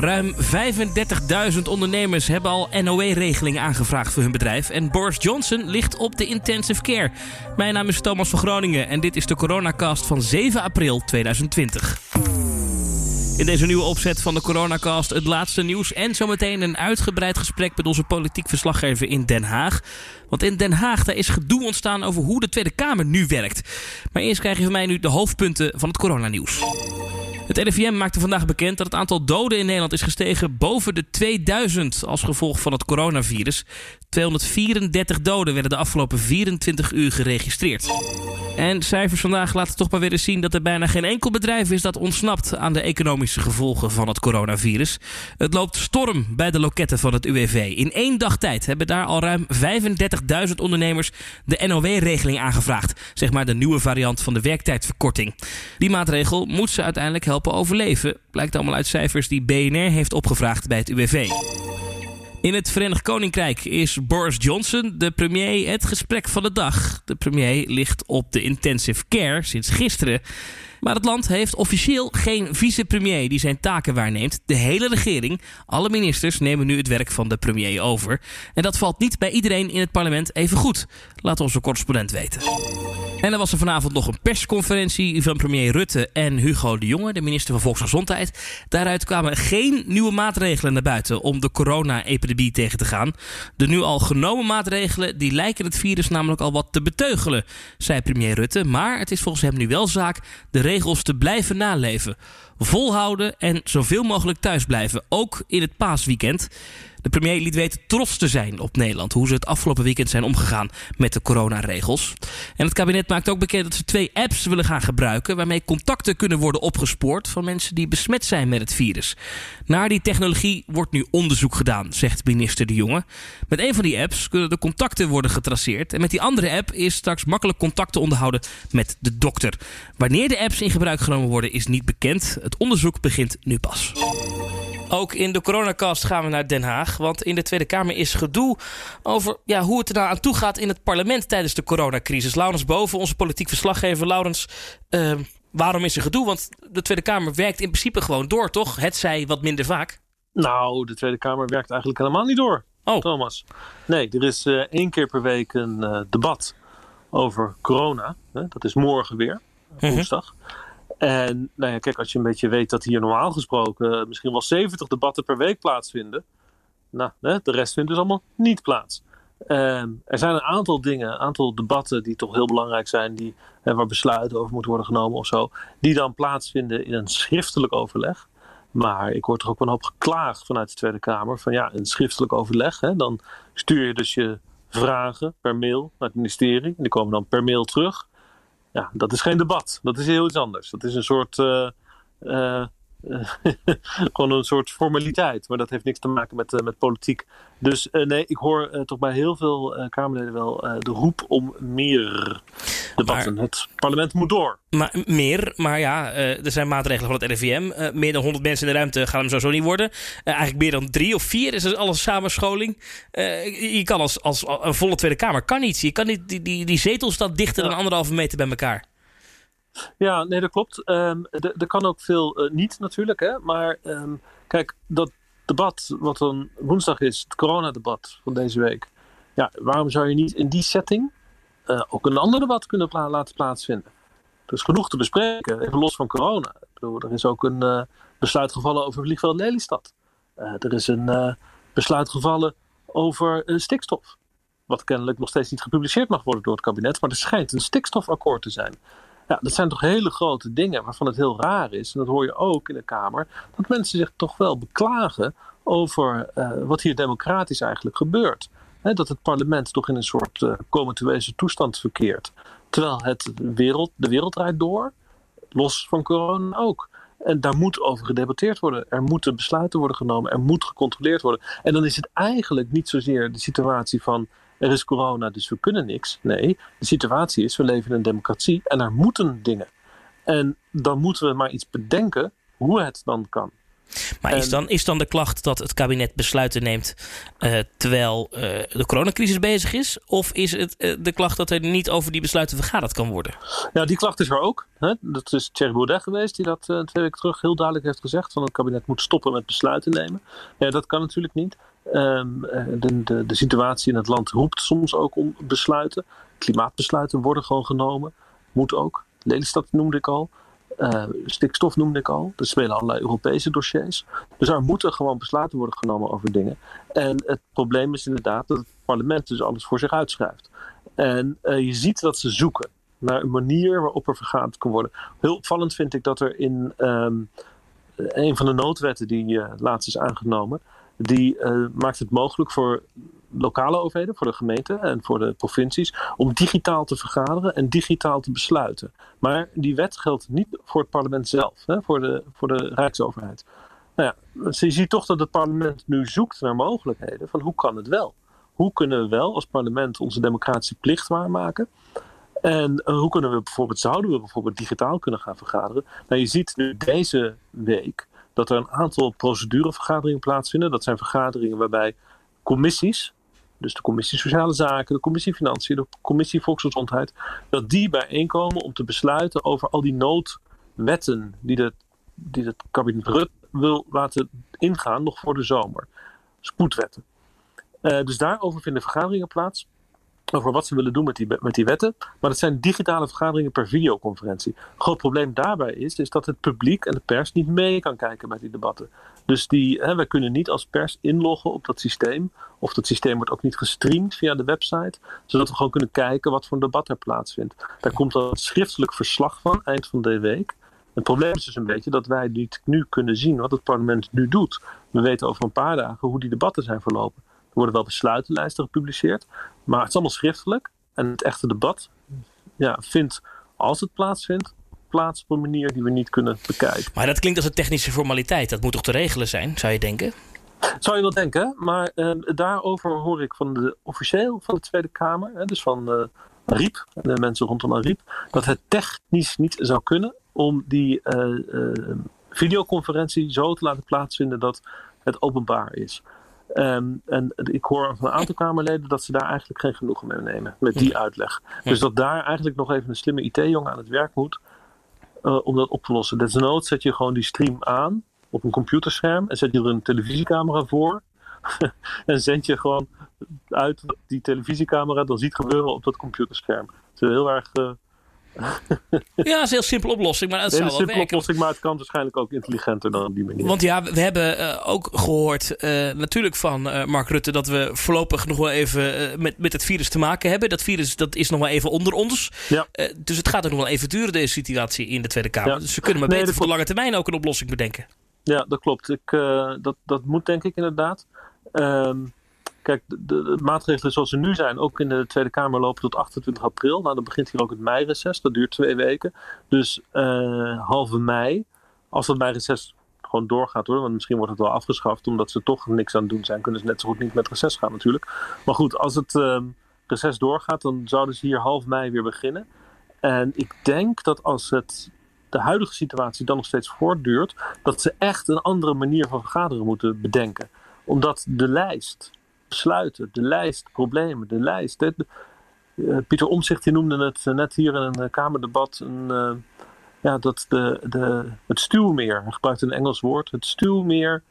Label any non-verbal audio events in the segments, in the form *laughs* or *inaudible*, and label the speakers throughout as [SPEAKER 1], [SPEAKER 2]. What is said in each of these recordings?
[SPEAKER 1] Ruim 35.000 ondernemers hebben al NOE-regeling aangevraagd voor hun bedrijf. En Boris Johnson ligt op de intensive care. Mijn naam is Thomas van Groningen en dit is de coronacast van 7 april 2020. In deze nieuwe opzet van de Coronacast het laatste nieuws en zometeen een uitgebreid gesprek met onze politiek verslaggever in Den Haag. Want in Den Haag daar is gedoe ontstaan over hoe de Tweede Kamer nu werkt. Maar eerst krijg je van mij nu de hoofdpunten van het coronanieuws. Het RIVM maakte vandaag bekend dat het aantal doden in Nederland is gestegen boven de 2000 als gevolg van het coronavirus. 234 doden werden de afgelopen 24 uur geregistreerd. En cijfers vandaag laten toch maar weer eens zien dat er bijna geen enkel bedrijf is dat ontsnapt aan de economische gevolgen van het coronavirus. Het loopt storm bij de loketten van het UWV. In één dag tijd hebben daar al ruim 35.000 ondernemers de NOW-regeling aangevraagd. Zeg maar de nieuwe variant van de werktijdverkorting. Die maatregel moet ze uiteindelijk helpen overleven. Blijkt allemaal uit cijfers die BNR heeft opgevraagd bij het UWV. In het Verenigd Koninkrijk is Boris Johnson, de premier, het gesprek van de dag. De premier ligt op de intensive care sinds gisteren. Maar het land heeft officieel geen vicepremier die zijn taken waarneemt. De hele regering, alle ministers nemen nu het werk van de premier over. En dat valt niet bij iedereen in het parlement even goed. Laat onze correspondent weten. En er was er vanavond nog een persconferentie van premier Rutte en Hugo de Jonge, de minister van Volksgezondheid. Daaruit kwamen geen nieuwe maatregelen naar buiten om de corona-epidemie tegen te gaan. De nu al genomen maatregelen die lijken het virus namelijk al wat te beteugelen, zei premier Rutte. Maar het is volgens hem nu wel zaak de regels te blijven naleven. Volhouden en zoveel mogelijk thuis blijven, ook in het paasweekend. De premier liet weten trots te zijn op Nederland. Hoe ze het afgelopen weekend zijn omgegaan met de coronaregels. En het kabinet maakt ook bekend dat ze twee apps willen gaan gebruiken. waarmee contacten kunnen worden opgespoord van mensen die besmet zijn met het virus. Naar die technologie wordt nu onderzoek gedaan, zegt minister De Jonge. Met een van die apps kunnen de contacten worden getraceerd. En met die andere app is straks makkelijk contact te onderhouden met de dokter. Wanneer de apps in gebruik genomen worden is niet bekend. Het onderzoek begint nu pas. Ook in de coronacast gaan we naar Den Haag. Want in de Tweede Kamer is gedoe over ja, hoe het er nou aan toe gaat in het parlement tijdens de coronacrisis. Laurens Boven, onze politiek verslaggever. Laurens, uh, waarom is er gedoe? Want de Tweede Kamer werkt in principe gewoon door, toch? Het zij wat minder vaak.
[SPEAKER 2] Nou, de Tweede Kamer werkt eigenlijk helemaal niet door. Oh. Thomas. Nee, er is uh, één keer per week een uh, debat over corona. Hè? Dat is morgen weer, woensdag. Mm -hmm. En nou ja, kijk, als je een beetje weet dat hier normaal gesproken misschien wel 70 debatten per week plaatsvinden. Nou, de rest vindt dus allemaal niet plaats. Um, er zijn een aantal dingen, een aantal debatten die toch heel belangrijk zijn, die, hè, waar besluiten over moeten worden genomen of zo, die dan plaatsvinden in een schriftelijk overleg. Maar ik hoor toch ook wel een hoop geklaagd vanuit de Tweede Kamer van ja, een schriftelijk overleg. Hè, dan stuur je dus je vragen per mail naar het ministerie. En die komen dan per mail terug ja, dat is geen debat. Dat is heel iets anders. Dat is een soort. Uh, uh, *laughs* gewoon een soort formaliteit. Maar dat heeft niks te maken met, uh, met politiek. Dus nee, ik hoor toch bij heel veel Kamerleden wel de roep om meer debatten. Maar, het parlement moet door.
[SPEAKER 1] Maar, meer, maar ja, er zijn maatregelen van het RIVM. meer dan 100 mensen in de ruimte gaan hem sowieso niet worden. eigenlijk meer dan drie of vier is alles samenscholing. je kan als, als een volle Tweede Kamer kan niet. Je kan niet die, die, die zetel staat dichter ja. dan anderhalve meter bij elkaar.
[SPEAKER 2] Ja, nee, dat klopt. Um, er kan ook veel uh, niet natuurlijk. Hè? Maar um, kijk, dat debat wat dan woensdag is, het coronadebat van deze week. Ja, waarom zou je niet in die setting uh, ook een ander debat kunnen laten plaatsvinden? Er is genoeg te bespreken, even los van corona. Er is ook een uh, besluit gevallen over vliegveld Lelystad. er is een besluit gevallen over stikstof. Wat kennelijk nog steeds niet gepubliceerd mag worden door het kabinet. Maar er schijnt een stikstofakkoord te zijn. Ja, dat zijn toch hele grote dingen waarvan het heel raar is. En dat hoor je ook in de Kamer. Dat mensen zich toch wel beklagen over wat hier democratisch eigenlijk gebeurt. He, dat het parlement toch in een soort uh, comateuze toestand verkeert. Terwijl het wereld, de wereld draait door. Los van corona ook. En daar moet over gedebatteerd worden. Er moeten besluiten worden genomen. Er moet gecontroleerd worden. En dan is het eigenlijk niet zozeer de situatie van er is corona, dus we kunnen niks. Nee, de situatie is, we leven in een democratie en er moeten dingen. En dan moeten we maar iets bedenken hoe het dan kan.
[SPEAKER 1] Maar is, dan, is dan de klacht dat het kabinet besluiten neemt uh, terwijl uh, de coronacrisis bezig is? Of is het uh, de klacht dat er niet over die besluiten vergaderd kan worden?
[SPEAKER 2] Ja, die klacht is er ook. Hè? Dat is Thierry Baudet geweest die dat twee weken terug heel duidelijk heeft gezegd. Van het kabinet moet stoppen met besluiten nemen. Ja, dat kan natuurlijk niet. Um, de, de, de situatie in het land roept soms ook om besluiten. Klimaatbesluiten worden gewoon genomen. Moet ook. Lelystad noemde ik al. Uh, stikstof noemde ik al. Er spelen allerlei Europese dossiers. Dus er moeten gewoon besluiten worden genomen over dingen. En het probleem is inderdaad dat het parlement dus alles voor zich uitschrijft. En uh, je ziet dat ze zoeken naar een manier waarop er vergaderd kan worden. Heel opvallend vind ik dat er in um, een van de noodwetten die uh, laatst is aangenomen, die maakt het mogelijk voor lokale overheden, voor de gemeente en voor de provincies, om digitaal te vergaderen en digitaal te besluiten. Maar die wet geldt niet voor het parlement zelf, hè, voor, de, voor de Rijksoverheid. Nou ja, je ziet toch dat het parlement nu zoekt naar mogelijkheden van hoe kan het wel? Hoe kunnen we wel als parlement onze democratische plicht waarmaken? En uh, hoe kunnen we bijvoorbeeld, zouden we bijvoorbeeld digitaal kunnen gaan vergaderen? Nou, je ziet nu deze week dat er een aantal procedurevergaderingen plaatsvinden. Dat zijn vergaderingen waarbij commissies, dus de commissie Sociale Zaken, de commissie Financiën, de commissie Volksgezondheid, dat die bijeenkomen om te besluiten over al die noodwetten die, het die het kabinet Rutte wil laten ingaan nog voor de zomer. Spoedwetten. Uh, dus daarover vinden vergaderingen plaats over wat ze willen doen met die, met die wetten. Maar dat zijn digitale vergaderingen per videoconferentie. Groot probleem daarbij is, is dat het publiek en de pers niet mee kan kijken bij die debatten. Dus die, hè, wij kunnen niet als pers inloggen op dat systeem. Of dat systeem wordt ook niet gestreamd via de website. Zodat we gewoon kunnen kijken wat voor een debat er plaatsvindt. Daar komt dan een schriftelijk verslag van eind van de week. Het probleem is dus een beetje dat wij niet nu kunnen zien wat het parlement nu doet. We weten over een paar dagen hoe die debatten zijn verlopen. Er worden wel besluitenlijsten gepubliceerd, maar het is allemaal schriftelijk. En het echte debat ja, vindt, als het plaatsvindt, plaats op een manier die we niet kunnen bekijken.
[SPEAKER 1] Maar dat klinkt als een technische formaliteit. Dat moet toch te regelen zijn, zou je denken?
[SPEAKER 2] Zou je wel denken, maar uh, daarover hoor ik van de officieel van de Tweede Kamer, hè, dus van uh, Riep en de mensen rondom Riep, dat het technisch niet zou kunnen om die uh, videoconferentie zo te laten plaatsvinden dat het openbaar is. Um, en ik hoor van een aantal Kamerleden dat ze daar eigenlijk geen genoegen mee nemen met die uitleg. Dus dat daar eigenlijk nog even een slimme IT-jongen aan het werk moet uh, om dat op te lossen. Desnoods zet je gewoon die stream aan op een computerscherm en zet je er een televisiecamera voor. *laughs* en zend je gewoon uit die televisiecamera dan ziet gebeuren op dat computerscherm. Het is heel erg uh,
[SPEAKER 1] ja, dat is een heel simpele oplossing, maar het zou wel
[SPEAKER 2] simpele werken. oplossing, maar het kan waarschijnlijk ook intelligenter dan op die manier.
[SPEAKER 1] Want ja, we hebben uh, ook gehoord, uh, natuurlijk van uh, Mark Rutte, dat we voorlopig nog wel even met, met het virus te maken hebben. Dat virus dat is nog wel even onder ons. Ja. dus het gaat er nog wel even duren, deze situatie in de Tweede Kamer. Ja. Dus we kunnen maar nee, beter voor de lange termijn ook een oplossing bedenken.
[SPEAKER 2] Ja, dat klopt. Ik, dat, dat moet denk ik inderdaad. Um, Kijk, de, maatregelen zoals ze nu zijn, ook in de Tweede Kamer lopen tot 28 april. Nou, dan begint hier ook het meireces. Dat duurt twee weken. Dus uh, halve mei, als dat meireces gewoon doorgaat hoor. Want misschien wordt het wel afgeschaft omdat ze toch niks aan het doen zijn. Kunnen ze net zo goed niet met reces gaan natuurlijk. Maar goed, als het uh, reces doorgaat, dan zouden ze hier half mei weer beginnen. En ik denk dat als het de huidige situatie dan nog steeds voortduurt, dat ze echt een andere manier van vergaderen moeten bedenken. Omdat de lijst besluiten, de lijst, problemen, de lijst. De, uh, Pieter Omzicht die noemde het uh, net hier in een uh, Kamerdebat. Een, ja, dat de, de, het stuwmeer, hij gebruikt een Engels woord, het stuwmeer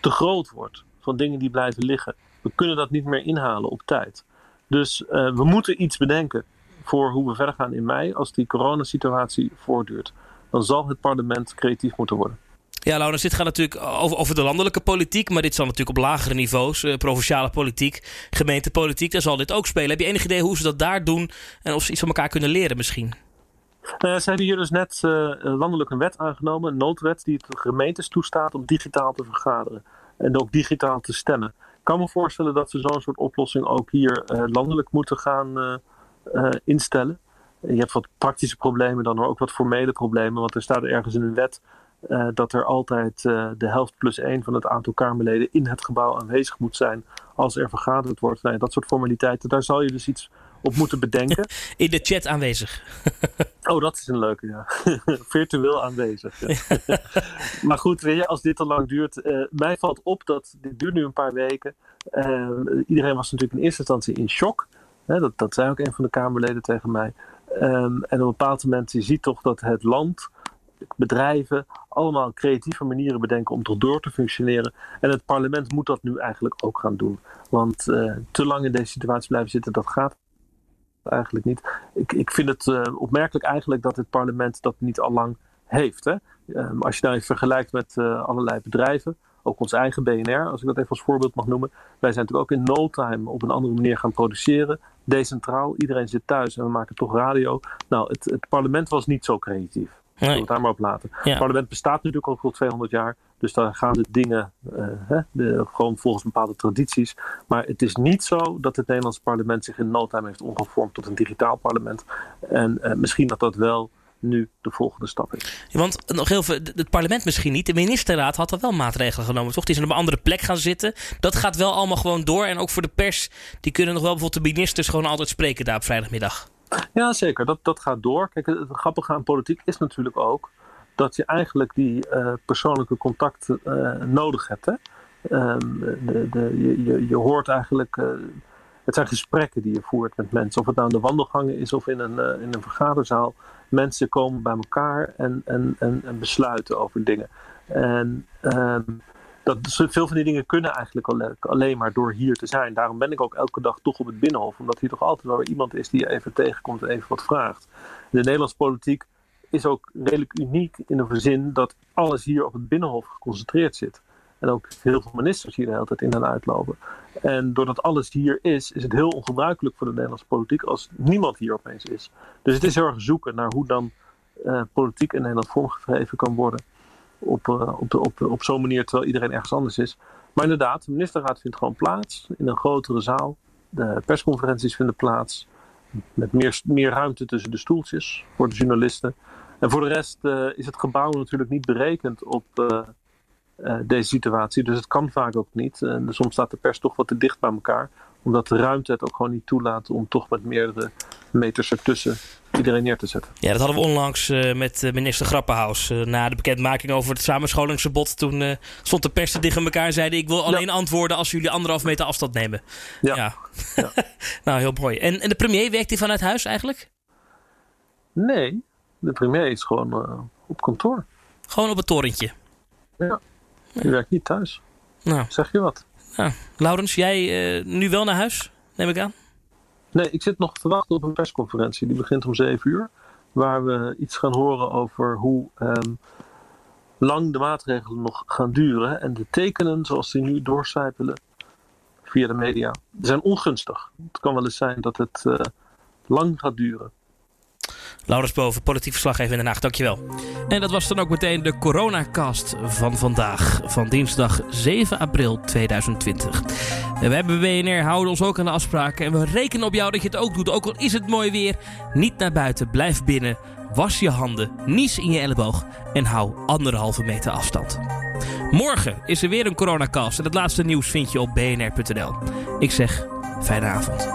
[SPEAKER 2] te groot wordt van dingen die blijven liggen. We kunnen dat niet meer inhalen op tijd. Dus we moeten iets bedenken voor hoe we verder gaan in mei als die coronasituatie voortduurt. Dan zal het parlement creatief moeten worden.
[SPEAKER 1] Ja, Laurens, dit gaat natuurlijk over, over de landelijke politiek. Maar dit zal natuurlijk op lagere niveaus, uh, provinciale politiek, gemeentepolitiek, daar zal dit ook spelen. Heb je enig idee hoe ze dat daar doen en of ze iets van elkaar kunnen leren misschien?
[SPEAKER 2] Nou ze hebben hier dus net uh, landelijk een wet aangenomen, een noodwet, die het gemeentes toestaat om digitaal te vergaderen. En ook digitaal te stemmen. Ik kan me voorstellen dat ze zo'n soort oplossing ook hier uh, landelijk moeten gaan instellen. Je hebt wat praktische problemen dan, ook wat formele problemen. Want er staat ergens in een wet uh, dat er altijd uh, de helft plus één van het aantal Kamerleden in het gebouw aanwezig moet zijn als er vergaderd wordt. Nou, dat soort formaliteiten, daar zal je dus iets op moeten bedenken. *laughs*
[SPEAKER 1] In de chat aanwezig. *laughs*
[SPEAKER 2] oh, dat is een leuke, ja. *laughs* Virtueel aanwezig. maar goed, als dit te lang duurt. Uh, mij valt op dat dit duurt nu een paar weken. Iedereen was natuurlijk in eerste instantie in shock. Hè, dat, dat zei ook een van de Kamerleden tegen mij. Um, en op een bepaald moment, je ziet toch dat het land bedrijven allemaal creatieve manieren bedenken om toch door te functioneren. En het parlement moet dat nu eigenlijk ook gaan doen. Want uh, te lang in deze situatie blijven zitten, dat gaat eigenlijk niet. Ik, ik vind het uh, opmerkelijk eigenlijk dat het parlement dat niet al lang heeft. Hè? Um, als je even vergelijkt met uh, allerlei bedrijven, ook ons eigen BNR, als ik dat even als voorbeeld mag noemen. Wij zijn natuurlijk ook in no time op een andere manier gaan produceren. Decentraal, iedereen zit thuis en we maken toch radio. Nou, het, het parlement was niet zo creatief. Nee. we het daar maar op laten. Ja. Het parlement bestaat natuurlijk al voor 200 jaar. Dus daar gaan de dingen uh, hè, de, gewoon volgens bepaalde tradities. Maar het is niet zo dat het Nederlandse parlement zich in no time heeft omgevormd tot een digitaal parlement. En uh, misschien dat dat wel nu de volgende stap is.
[SPEAKER 1] Want nog heel veel, het parlement misschien niet. De ministerraad had er wel maatregelen genomen, toch? Die zijn op een andere plek gaan zitten. Dat gaat wel allemaal gewoon door. En ook voor de pers, die kunnen nog wel bijvoorbeeld de ministers gewoon altijd spreken daar op vrijdagmiddag.
[SPEAKER 2] Ja, zeker. Dat, dat gaat door. Kijk, het grappige aan politiek is natuurlijk ook dat je eigenlijk die uh, persoonlijke contacten uh, nodig hebt. Hè? Um, de, de, je, je hoort eigenlijk. Uh, het zijn gesprekken die je voert met mensen. Of het nou in de wandelgangen is of in een, in een vergaderzaal. Mensen komen bij elkaar en, en, en, en besluiten over dingen. En um, dat, veel van die dingen kunnen eigenlijk alleen maar door hier te zijn. Daarom ben ik ook elke dag toch op het Binnenhof. Omdat hier toch altijd wel weer iemand is die je even tegenkomt en even wat vraagt. De Nederlandse politiek is ook redelijk uniek in de zin dat alles hier op het Binnenhof geconcentreerd zit. En ook heel veel ministers hier de hele tijd in en uitlopen. En doordat alles hier is, is het heel ongebruikelijk voor de Nederlandse politiek als niemand hier opeens is. Dus het is heel erg zoeken naar hoe dan uh, politiek in Nederland vormgegeven kan worden op, uh, op, op, op zo'n manier terwijl iedereen ergens anders is. Maar inderdaad, de ministerraad vindt gewoon plaats in een grotere zaal. De persconferenties vinden plaats. Met meer, meer ruimte tussen de stoeltjes voor de journalisten. En voor de rest uh, is het gebouw natuurlijk niet berekend op uh, deze situatie. Dus het kan vaak ook niet. Soms staat de pers toch wat te dicht bij elkaar. Omdat de ruimte het ook gewoon niet toelaat om toch met meerdere meters ertussen iedereen neer te zetten.
[SPEAKER 1] Ja, dat hadden we onlangs uh, met minister Grappenhaus. Uh, na de bekendmaking over het samenscholingsverbod. Toen uh, stond de pers tegen elkaar en zeiden... ik wil alleen ja. antwoorden als jullie anderhalf meter afstand nemen.
[SPEAKER 2] Ja. ja.
[SPEAKER 1] ja. *laughs* nou, heel mooi. En, en de premier, werkt hij vanuit huis eigenlijk?
[SPEAKER 2] Nee, de premier is gewoon op kantoor.
[SPEAKER 1] Gewoon op het torentje?
[SPEAKER 2] Ja, die werkt niet thuis.
[SPEAKER 1] Nou.
[SPEAKER 2] Zeg je wat?
[SPEAKER 1] Nou, Laurens, jij nu wel naar huis, neem ik aan?
[SPEAKER 2] Nee, ik zit nog te wachten op een persconferentie. Die begint om 7 uur. Waar we iets gaan horen over hoe um, lang de maatregelen nog gaan duren. En de tekenen zoals die nu doorcijpelen via de media zijn ongunstig. Het kan wel eens zijn dat het uh, lang gaat duren.
[SPEAKER 1] Laurens Boven, politiek verslaggever in Den Haag. Dankjewel. En dat was dan ook meteen de coronacast van vandaag. Van dinsdag 7 april 2020. En wij bij WNR houden ons ook aan de afspraken. En we rekenen op jou dat je het ook doet. Ook al is het mooi weer. Niet naar buiten, blijf binnen. Was je handen, nies in je elleboog. En hou anderhalve meter afstand. Morgen is er weer een coronacast. En het laatste nieuws vind je op bnr.nl. Ik zeg, fijne avond.